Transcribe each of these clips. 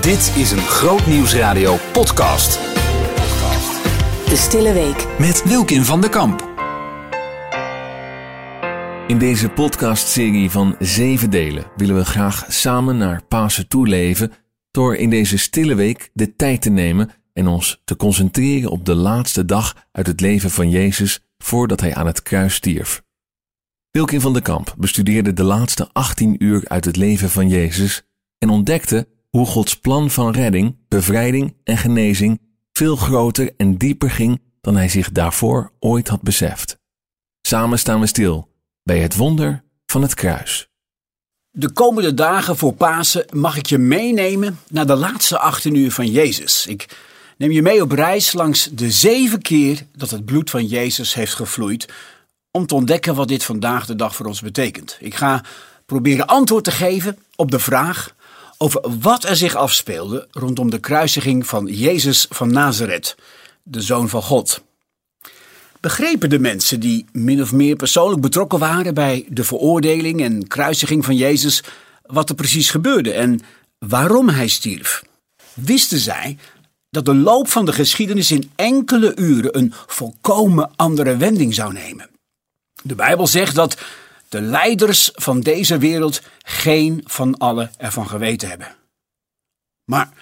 Dit is een Groot Nieuwsradio podcast. De Stille Week. Met Wilkin van der Kamp. In deze podcastserie van zeven delen willen we graag samen naar Pasen toeleven door in deze stille week de tijd te nemen en ons te concentreren op de laatste dag uit het leven van Jezus voordat hij aan het kruis stierf. Wilkin van der Kamp bestudeerde de laatste 18 uur uit het leven van Jezus en ontdekte hoe Gods plan van redding, bevrijding en genezing veel groter en dieper ging dan hij zich daarvoor ooit had beseft. Samen staan we stil bij het wonder van het kruis. De komende dagen voor Pasen mag ik je meenemen naar de laatste 18 uur van Jezus. Ik neem je mee op reis langs de zeven keer dat het bloed van Jezus heeft gevloeid, om te ontdekken wat dit vandaag de dag voor ons betekent. Ik ga proberen antwoord te geven op de vraag over wat er zich afspeelde rondom de kruisiging van Jezus van Nazareth, de Zoon van God. Begrepen de mensen die min of meer persoonlijk betrokken waren bij de veroordeling en kruisiging van Jezus wat er precies gebeurde en waarom hij stierf? Wisten zij dat de loop van de geschiedenis in enkele uren een volkomen andere wending zou nemen? De Bijbel zegt dat de leiders van deze wereld geen van allen ervan geweten hebben. Maar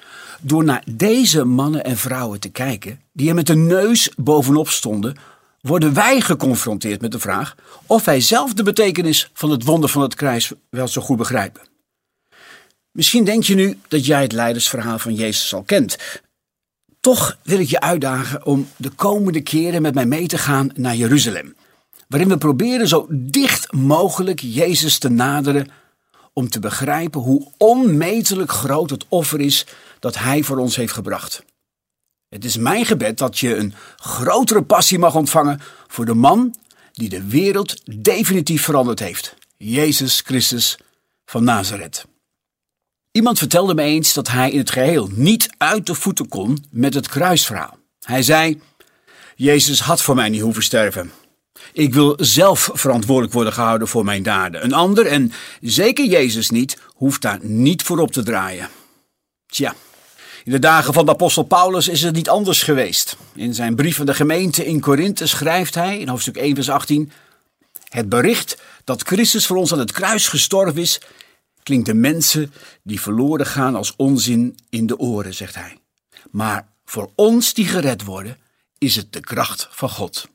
door naar deze mannen en vrouwen te kijken, die er met de neus bovenop stonden, worden wij geconfronteerd met de vraag of wij zelf de betekenis van het wonder van het kruis wel zo goed begrijpen. Misschien denk je nu dat jij het leidersverhaal van Jezus al kent. Toch wil ik je uitdagen om de komende keren met mij mee te gaan naar Jeruzalem waarin we proberen zo dicht mogelijk Jezus te naderen om te begrijpen hoe onmetelijk groot het offer is dat Hij voor ons heeft gebracht. Het is mijn gebed dat je een grotere passie mag ontvangen voor de man die de wereld definitief veranderd heeft, Jezus Christus van Nazareth. Iemand vertelde me eens dat hij in het geheel niet uit de voeten kon met het kruisverhaal. Hij zei: Jezus had voor mij niet hoeven sterven. Ik wil zelf verantwoordelijk worden gehouden voor mijn daden. Een ander, en zeker Jezus niet, hoeft daar niet voor op te draaien. Tja, in de dagen van de apostel Paulus is het niet anders geweest. In zijn brief aan de gemeente in Korinthe schrijft hij, in hoofdstuk 1 vers 18... Het bericht dat Christus voor ons aan het kruis gestorven is, klinkt de mensen die verloren gaan als onzin in de oren, zegt hij. Maar voor ons die gered worden, is het de kracht van God.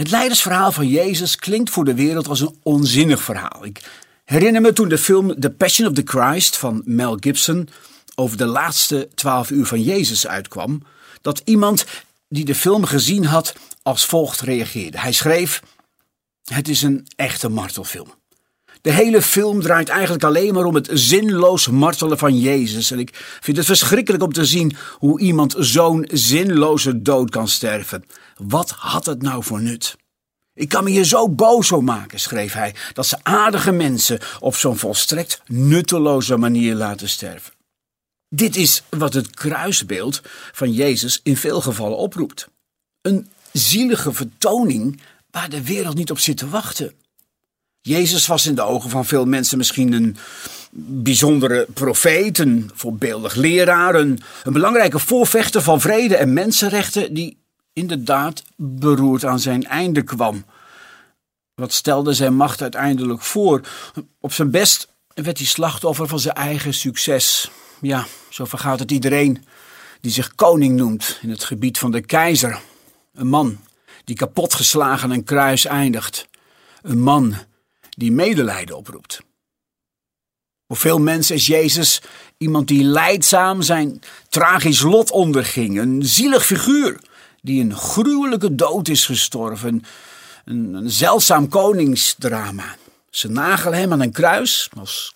Het leidersverhaal van Jezus klinkt voor de wereld als een onzinnig verhaal. Ik herinner me toen de film The Passion of the Christ van Mel Gibson over de laatste twaalf uur van Jezus uitkwam, dat iemand die de film gezien had als volgt reageerde. Hij schreef: Het is een echte martelfilm. De hele film draait eigenlijk alleen maar om het zinloos martelen van Jezus. En ik vind het verschrikkelijk om te zien hoe iemand zo'n zinloze dood kan sterven. Wat had het nou voor nut? Ik kan me hier zo boos op maken, schreef hij, dat ze aardige mensen op zo'n volstrekt nutteloze manier laten sterven. Dit is wat het kruisbeeld van Jezus in veel gevallen oproept. Een zielige vertoning waar de wereld niet op zit te wachten. Jezus was in de ogen van veel mensen misschien een bijzondere profeet, een voorbeeldig leraar, een, belangrijke voorvechter van vrede en mensenrechten, die inderdaad beroerd aan zijn einde kwam. Wat stelde zijn macht uiteindelijk voor? Op zijn best werd hij slachtoffer van zijn eigen succes. Ja, zo vergaat het iedereen die zich koning noemt in het gebied van de keizer. Een man die kapotgeslagen een kruis eindigt. Een man die medelijden oproept. Voor veel mensen is Jezus iemand die leidzaam zijn tragisch lot onderging, een zielig figuur die een gruwelijke dood is gestorven, een, een zeldzaam koningsdrama. Ze nagelen hem aan een kruis als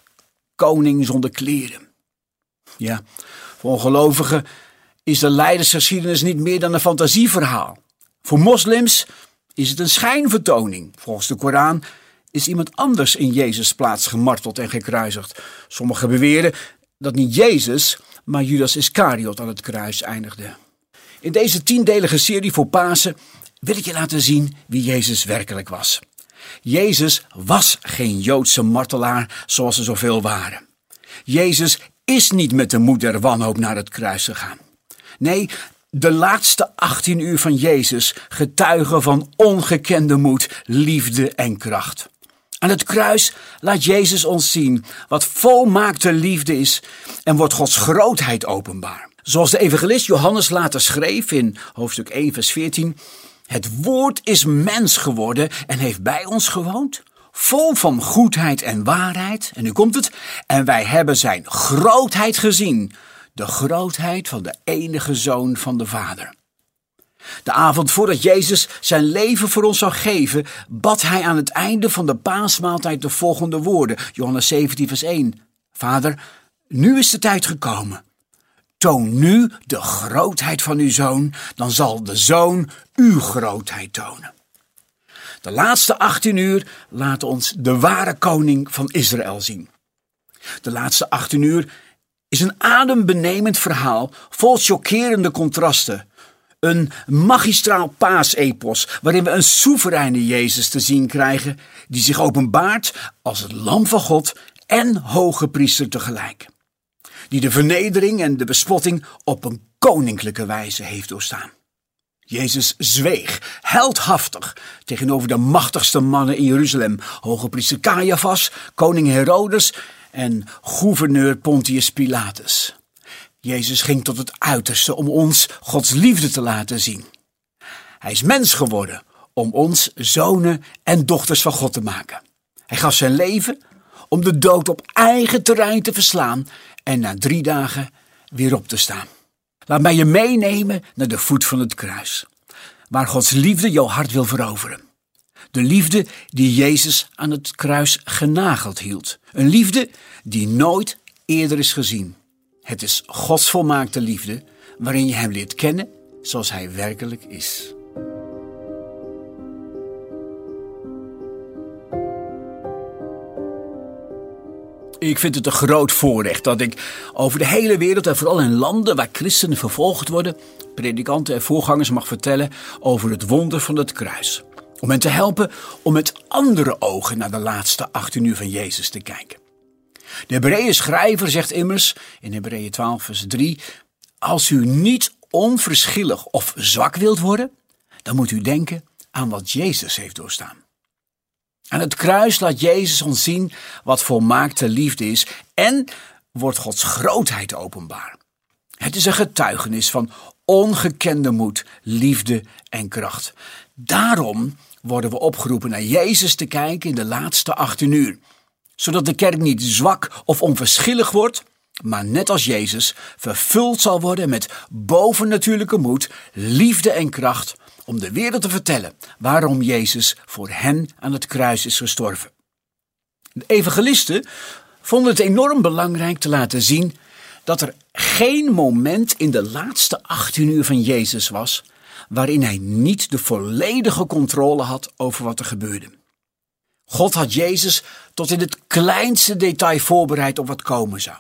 koning zonder kleren. Ja, voor ongelovigen is de leidersgeschiedenis niet meer dan een fantasieverhaal. Voor moslims is het een schijnvertoning. Volgens de Koran is iemand anders in Jezus' plaats gemarteld en gekruisigd. Sommigen beweren dat niet Jezus, maar Judas Iscariot aan het kruis eindigde. In deze tiendelige serie voor Pasen wil ik je laten zien wie Jezus werkelijk was. Jezus was geen Joodse martelaar zoals er zoveel waren. Jezus is niet met de moed der wanhoop naar het kruis gegaan. Nee, de laatste 18 uur van Jezus getuigen van ongekende moed, liefde en kracht. Aan het kruis laat Jezus ons zien wat volmaakte liefde is en wordt Gods grootheid openbaar. Zoals de evangelist Johannes later schreef in hoofdstuk 1, vers 14: Het woord is mens geworden en heeft bij ons gewoond, vol van goedheid en waarheid. En nu komt het, en wij hebben zijn grootheid gezien, de grootheid van de enige zoon van de Vader. De avond voordat Jezus zijn leven voor ons zou geven, bad hij aan het einde van de paasmaaltijd de volgende woorden. Johannes 17, vers 1. Vader, nu is de tijd gekomen. Toon nu de grootheid van uw zoon, dan zal de zoon uw grootheid tonen. De laatste 18 uur laten ons de ware koning van Israël zien. De laatste 18 uur is een adembenemend verhaal vol chockerende contrasten een magistraal paasepos waarin we een soevereine Jezus te zien krijgen die zich openbaart als het lam van God en hoge priester tegelijk. Die de vernedering en de bespotting op een koninklijke wijze heeft doorstaan. Jezus zweeg, heldhaftig, tegenover de machtigste mannen in Jeruzalem. Hoge priester Caiaphas, koning Herodes en gouverneur Pontius Pilatus. Jezus ging tot het uiterste om ons Gods liefde te laten zien. Hij is mens geworden om ons zonen en dochters van God te maken. Hij gaf zijn leven om de dood op eigen terrein te verslaan en na drie dagen weer op te staan. Laat mij je meenemen naar de voet van het kruis, waar Gods liefde jouw hart wil veroveren. De liefde die Jezus aan het kruis genageld hield. Een liefde die nooit eerder is gezien. Het is Gods volmaakte liefde waarin je Hem leert kennen zoals Hij werkelijk is. Ik vind het een groot voorrecht dat ik over de hele wereld en vooral in landen waar christenen vervolgd worden, predikanten en voorgangers mag vertellen over het wonder van het kruis. Om hen te helpen om met andere ogen naar de laatste 18 uur van Jezus te kijken. De Hebreeën schrijver zegt immers in Hebreeën 12 vers 3, als u niet onverschillig of zwak wilt worden, dan moet u denken aan wat Jezus heeft doorstaan. Aan het kruis laat Jezus ons zien wat volmaakte liefde is en wordt Gods grootheid openbaar. Het is een getuigenis van ongekende moed, liefde en kracht. Daarom worden we opgeroepen naar Jezus te kijken in de laatste 18 uur zodat de kerk niet zwak of onverschillig wordt, maar net als Jezus vervuld zal worden met bovennatuurlijke moed, liefde en kracht om de wereld te vertellen waarom Jezus voor hen aan het kruis is gestorven. De evangelisten vonden het enorm belangrijk te laten zien dat er geen moment in de laatste 18 uur van Jezus was waarin hij niet de volledige controle had over wat er gebeurde. God had Jezus tot in het kleinste detail voorbereid op wat komen zou.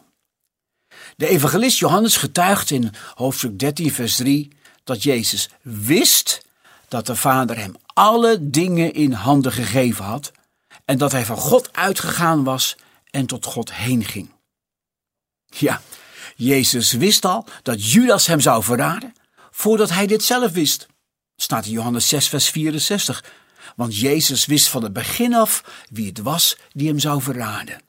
De evangelist Johannes getuigt in hoofdstuk 13, vers 3 dat Jezus wist dat de Vader hem alle dingen in handen gegeven had en dat hij van God uitgegaan was en tot God heen ging. Ja, Jezus wist al dat Judas hem zou verraden voordat hij dit zelf wist. Staat in Johannes 6, vers 64. Want Jezus wist van het begin af wie het was die hem zou verraden.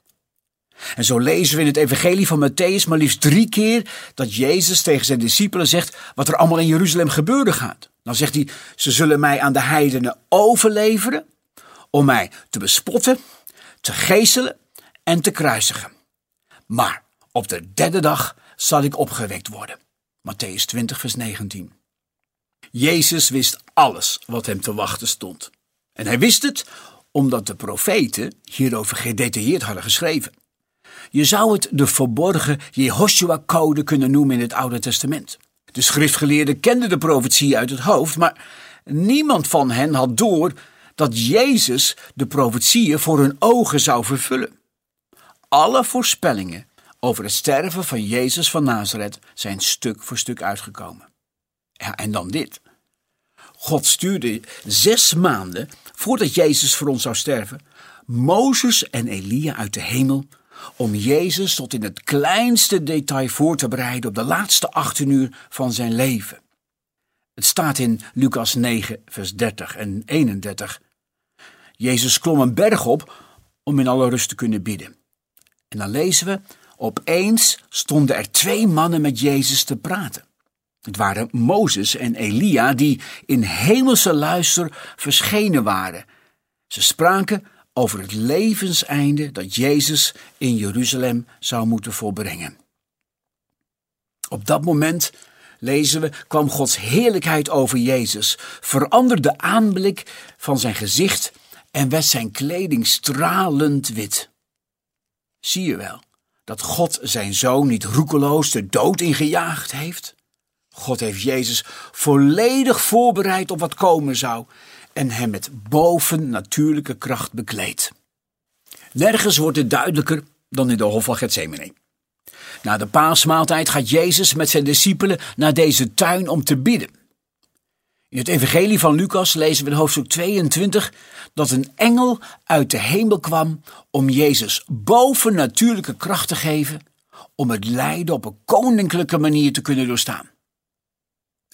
En zo lezen we in het evangelie van Matthäus maar liefst drie keer dat Jezus tegen zijn discipelen zegt wat er allemaal in Jeruzalem gebeuren gaat. Dan zegt hij, ze zullen mij aan de heidenen overleveren om mij te bespotten, te geeselen en te kruisigen. Maar op de derde dag zal ik opgewekt worden. Matthäus 20 vers 19. Jezus wist alles wat hem te wachten stond. En hij wist het omdat de profeten hierover gedetailleerd hadden geschreven. Je zou het de verborgen Jehoshua-code kunnen noemen in het Oude Testament. De schriftgeleerden kenden de profetie uit het hoofd, maar niemand van hen had door dat Jezus de profetieën voor hun ogen zou vervullen. Alle voorspellingen over het sterven van Jezus van Nazareth zijn stuk voor stuk uitgekomen. En dan dit. God stuurde zes maanden voordat Jezus voor ons zou sterven, Mozes en Elia uit de hemel om Jezus tot in het kleinste detail voor te bereiden op de laatste 18 uur van zijn leven. Het staat in Lucas 9, vers 30 en 31. Jezus klom een berg op om in alle rust te kunnen bidden. En dan lezen we, opeens stonden er twee mannen met Jezus te praten. Het waren Mozes en Elia die in hemelse luister verschenen waren. Ze spraken over het levenseinde dat Jezus in Jeruzalem zou moeten volbrengen. Op dat moment, lezen we, kwam Gods heerlijkheid over Jezus, veranderde de aanblik van zijn gezicht en werd zijn kleding stralend wit. Zie je wel dat God zijn zoon niet roekeloos de dood ingejaagd heeft? God heeft Jezus volledig voorbereid op wat komen zou en hem met bovennatuurlijke kracht bekleed. Nergens wordt het duidelijker dan in de Hof van Gethsemane. Na de paasmaaltijd gaat Jezus met zijn discipelen naar deze tuin om te bidden. In het evangelie van Lucas lezen we in hoofdstuk 22 dat een engel uit de hemel kwam om Jezus bovennatuurlijke kracht te geven om het lijden op een koninklijke manier te kunnen doorstaan.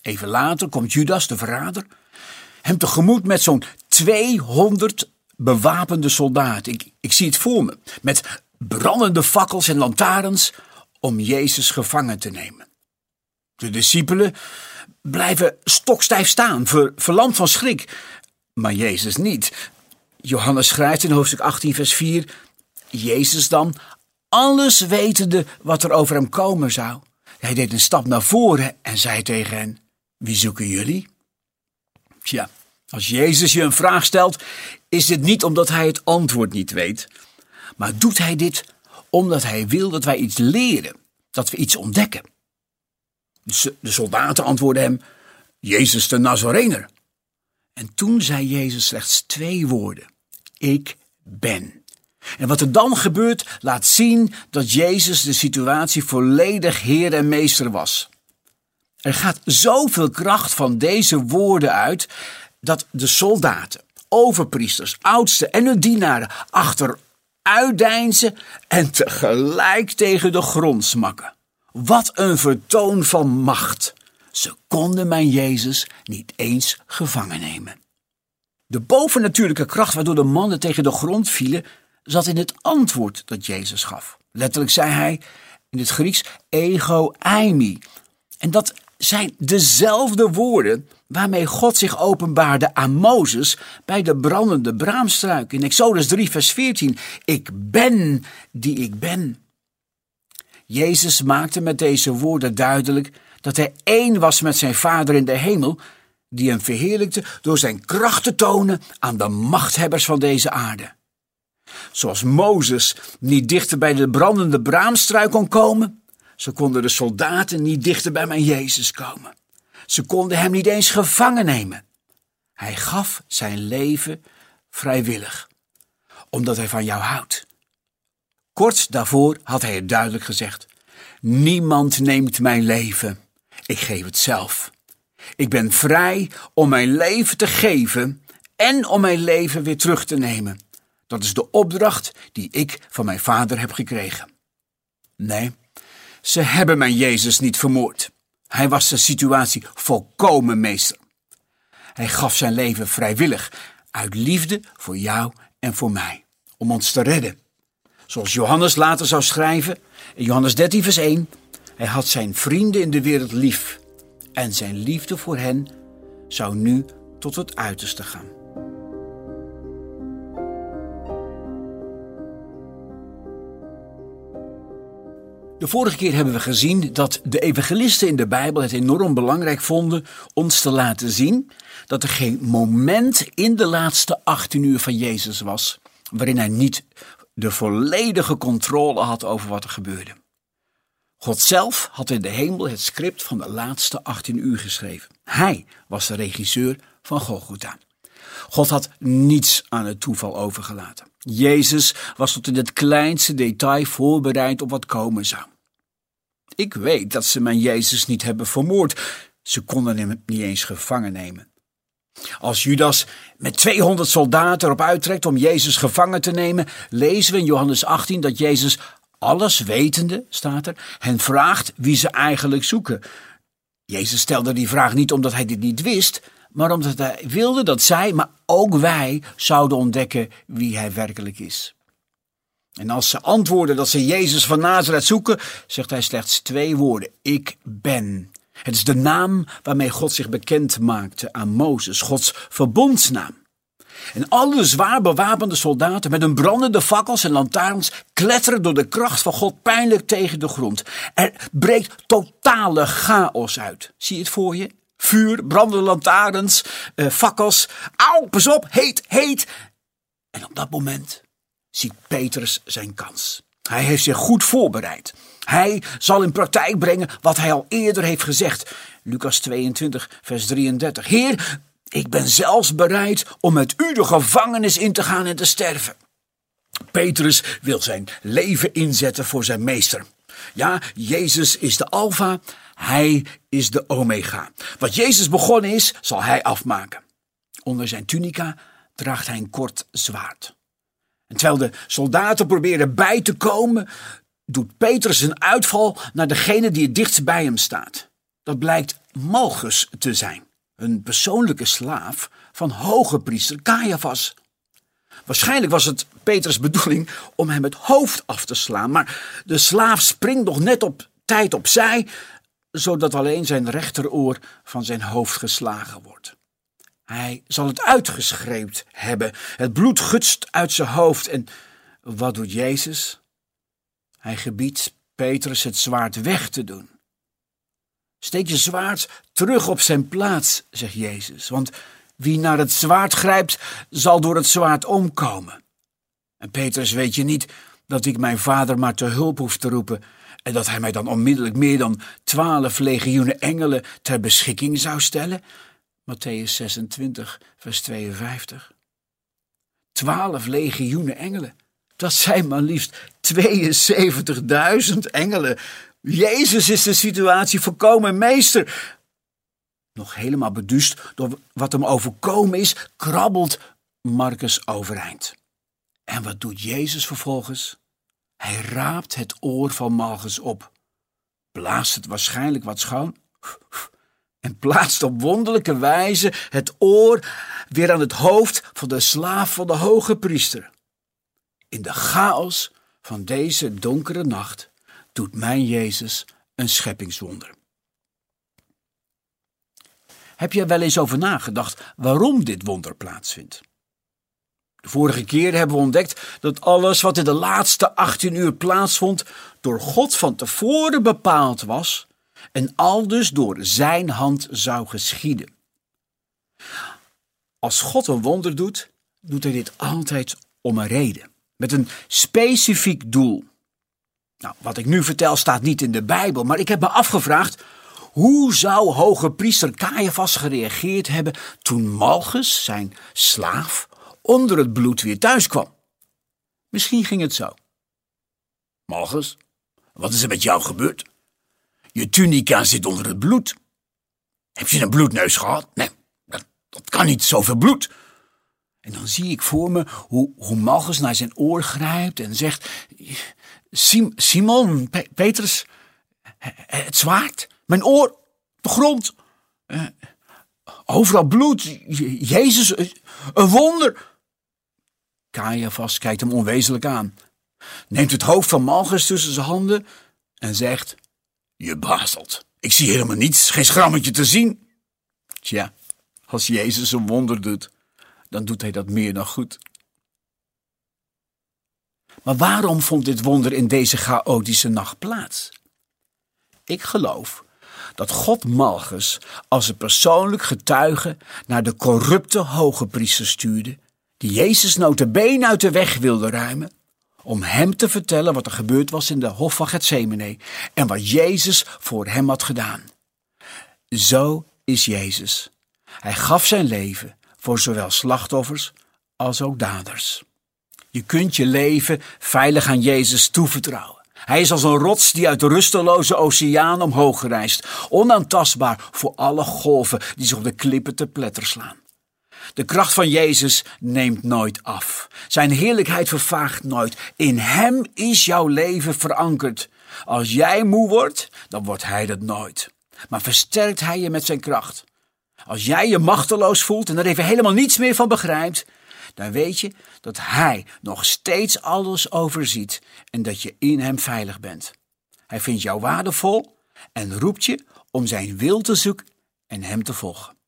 Even later komt Judas, de verrader, hem tegemoet met zo'n 200 bewapende soldaten. Ik, ik zie het voor me. Met brandende fakkels en lantaarns om Jezus gevangen te nemen. De discipelen blijven stokstijf staan, ver, verlamd van schrik. Maar Jezus niet. Johannes schrijft in hoofdstuk 18, vers 4: Jezus dan, alles wetende wat er over hem komen zou. Hij deed een stap naar voren en zei tegen hen: Wie zoeken jullie? Tja, als Jezus je een vraag stelt, is dit niet omdat hij het antwoord niet weet, maar doet hij dit omdat hij wil dat wij iets leren, dat we iets ontdekken. De soldaten antwoordden hem: Jezus de Nazarener. En toen zei Jezus slechts twee woorden: Ik ben. En wat er dan gebeurt, laat zien dat Jezus de situatie volledig Heer en Meester was. Er gaat zoveel kracht van deze woorden uit dat de soldaten, overpriesters, oudsten en hun dienaren achteruitdeinzen en tegelijk tegen de grond smakken. Wat een vertoon van macht! Ze konden mijn Jezus niet eens gevangen nemen. De bovennatuurlijke kracht waardoor de mannen tegen de grond vielen, zat in het antwoord dat Jezus gaf. Letterlijk zei hij in het Grieks ego eimi. En dat zijn dezelfde woorden waarmee God zich openbaarde aan Mozes bij de brandende braamstruik. In Exodus 3, vers 14. Ik ben die ik ben. Jezus maakte met deze woorden duidelijk dat hij één was met zijn Vader in de hemel, die hem verheerlijkte door zijn kracht te tonen aan de machthebbers van deze aarde. Zoals Mozes niet dichter bij de brandende braamstruik kon komen, zo konden de soldaten niet dichter bij mijn Jezus komen. Ze konden hem niet eens gevangen nemen. Hij gaf zijn leven vrijwillig, omdat hij van jou houdt. Kort daarvoor had hij het duidelijk gezegd: Niemand neemt mijn leven, ik geef het zelf. Ik ben vrij om mijn leven te geven en om mijn leven weer terug te nemen. Dat is de opdracht die ik van mijn vader heb gekregen. Nee, ze hebben mijn Jezus niet vermoord. Hij was de situatie volkomen meester. Hij gaf zijn leven vrijwillig, uit liefde voor jou en voor mij, om ons te redden. Zoals Johannes later zou schrijven in Johannes 13, vers 1: Hij had zijn vrienden in de wereld lief, en zijn liefde voor hen zou nu tot het uiterste gaan. De vorige keer hebben we gezien dat de evangelisten in de Bijbel het enorm belangrijk vonden ons te laten zien dat er geen moment in de laatste 18 uur van Jezus was waarin hij niet de volledige controle had over wat er gebeurde. God zelf had in de hemel het script van de laatste 18 uur geschreven. Hij was de regisseur van Golgotha. God had niets aan het toeval overgelaten. Jezus was tot in het kleinste detail voorbereid op wat komen zou. Ik weet dat ze mijn Jezus niet hebben vermoord. Ze konden hem niet eens gevangen nemen. Als Judas met 200 soldaten erop uittrekt om Jezus gevangen te nemen, lezen we in Johannes 18 dat Jezus alles wetende, staat er, hen vraagt wie ze eigenlijk zoeken. Jezus stelde die vraag niet omdat hij dit niet wist, maar omdat hij wilde dat zij, maar ook wij, zouden ontdekken wie hij werkelijk is. En als ze antwoorden dat ze Jezus van Nazareth zoeken, zegt hij slechts twee woorden: Ik ben. Het is de naam waarmee God zich bekend maakte aan Mozes, Gods verbondsnaam. En alle zwaar bewapende soldaten met hun brandende fakkels en lantaarns kletteren door de kracht van God pijnlijk tegen de grond. Er breekt totale chaos uit. Zie je het voor je? Vuur, brandende lantaarns, eh, fakkels. Auw, pas op, heet, heet. En op dat moment ziet Petrus zijn kans. Hij heeft zich goed voorbereid. Hij zal in praktijk brengen wat hij al eerder heeft gezegd. Lucas 22, vers 33. Heer, ik ben zelfs bereid om met u de gevangenis in te gaan en te sterven. Petrus wil zijn leven inzetten voor zijn meester. Ja, Jezus is de Alpha, hij is de Omega. Wat Jezus begonnen is, zal hij afmaken. Onder zijn tunica draagt hij een kort zwaard. Terwijl de soldaten proberen bij te komen, doet Petrus een uitval naar degene die het dichtst bij hem staat. Dat blijkt Malchus te zijn, een persoonlijke slaaf van hoge priester Caiaphas. Waarschijnlijk was het Petrus bedoeling om hem het hoofd af te slaan, maar de slaaf springt nog net op tijd opzij, zodat alleen zijn rechteroor van zijn hoofd geslagen wordt. Hij zal het uitgeschreeuwd hebben. Het bloed gutst uit zijn hoofd. En wat doet Jezus? Hij gebiedt Petrus het zwaard weg te doen. Steek je zwaard terug op zijn plaats, zegt Jezus, want wie naar het zwaard grijpt, zal door het zwaard omkomen. En Petrus, weet je niet dat ik mijn vader maar te hulp hoef te roepen en dat hij mij dan onmiddellijk meer dan twaalf legioenen engelen ter beschikking zou stellen? Matthäus 26, vers 52. Twaalf legioenen engelen. Dat zijn maar liefst 72.000 engelen. Jezus is de situatie voorkomen meester. Nog helemaal beduust door wat hem overkomen is, krabbelt Marcus overeind. En wat doet Jezus vervolgens? Hij raapt het oor van Malchus op, blaast het waarschijnlijk wat schoon en plaatst op wonderlijke wijze het oor weer aan het hoofd van de slaaf van de hoge priester. In de chaos van deze donkere nacht doet mijn Jezus een scheppingswonder. Heb je wel eens over nagedacht waarom dit wonder plaatsvindt? De vorige keer hebben we ontdekt dat alles wat in de laatste 18 uur plaatsvond door God van tevoren bepaald was en aldus door zijn hand zou geschieden. Als God een wonder doet, doet hij dit altijd om een reden, met een specifiek doel. Nou, wat ik nu vertel staat niet in de Bijbel, maar ik heb me afgevraagd hoe zou hoge priester Caiaphas gereageerd hebben toen Malchus, zijn slaaf, onder het bloed weer thuis kwam? Misschien ging het zo. Malchus, wat is er met jou gebeurd? Je tunica zit onder het bloed. Heb je een bloedneus gehad? Nee, dat, dat kan niet, zoveel bloed. En dan zie ik voor me hoe, hoe Malchus naar zijn oor grijpt en zegt: Sim, Simon, Petrus, het zwaard, mijn oor, de grond. Uh, overal bloed, Jezus, een wonder. Caiaphas kijkt hem onwezenlijk aan, neemt het hoofd van Malchus tussen zijn handen en zegt: je bazelt. Ik zie helemaal niets, geen schrammetje te zien. Tja, als Jezus een wonder doet, dan doet hij dat meer dan goed. Maar waarom vond dit wonder in deze chaotische nacht plaats? Ik geloof dat God Malchus als een persoonlijk getuige naar de corrupte hoge priester stuurde, die Jezus notabene uit de weg wilde ruimen, om hem te vertellen wat er gebeurd was in de hof van Gethsemane en wat Jezus voor hem had gedaan. Zo is Jezus. Hij gaf zijn leven voor zowel slachtoffers als ook daders. Je kunt je leven veilig aan Jezus toevertrouwen. Hij is als een rots die uit de rusteloze oceaan omhoog reist, onaantastbaar voor alle golven die zich op de klippen te pletter slaan. De kracht van Jezus neemt nooit af. Zijn heerlijkheid vervaagt nooit. In Hem is jouw leven verankerd. Als jij moe wordt, dan wordt Hij dat nooit. Maar versterkt Hij je met zijn kracht. Als jij je machteloos voelt en er even helemaal niets meer van begrijpt, dan weet je dat Hij nog steeds alles overziet en dat je in Hem veilig bent. Hij vindt jou waardevol en roept je om Zijn wil te zoeken en Hem te volgen.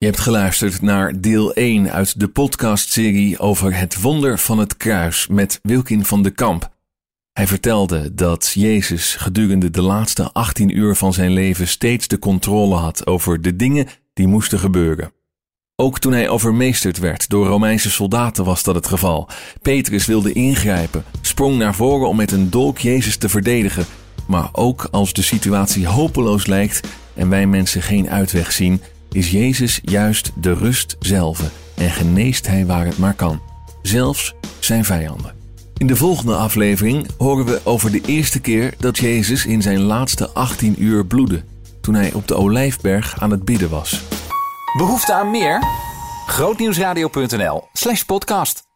Je hebt geluisterd naar deel 1 uit de podcastserie over het wonder van het kruis met Wilkin van de Kamp. Hij vertelde dat Jezus gedurende de laatste 18 uur van zijn leven steeds de controle had over de dingen die moesten gebeuren. Ook toen hij overmeesterd werd door Romeinse soldaten was dat het geval. Petrus wilde ingrijpen, sprong naar voren om met een dolk Jezus te verdedigen. Maar ook als de situatie hopeloos lijkt en wij mensen geen uitweg zien, is Jezus juist de rust zelf en geneest hij waar het maar kan, zelfs zijn vijanden. In de volgende aflevering horen we over de eerste keer dat Jezus in zijn laatste 18 uur bloedde, toen hij op de Olijfberg aan het bidden was. Behoefte aan meer? Grootnieuwsradio.nl slash podcast.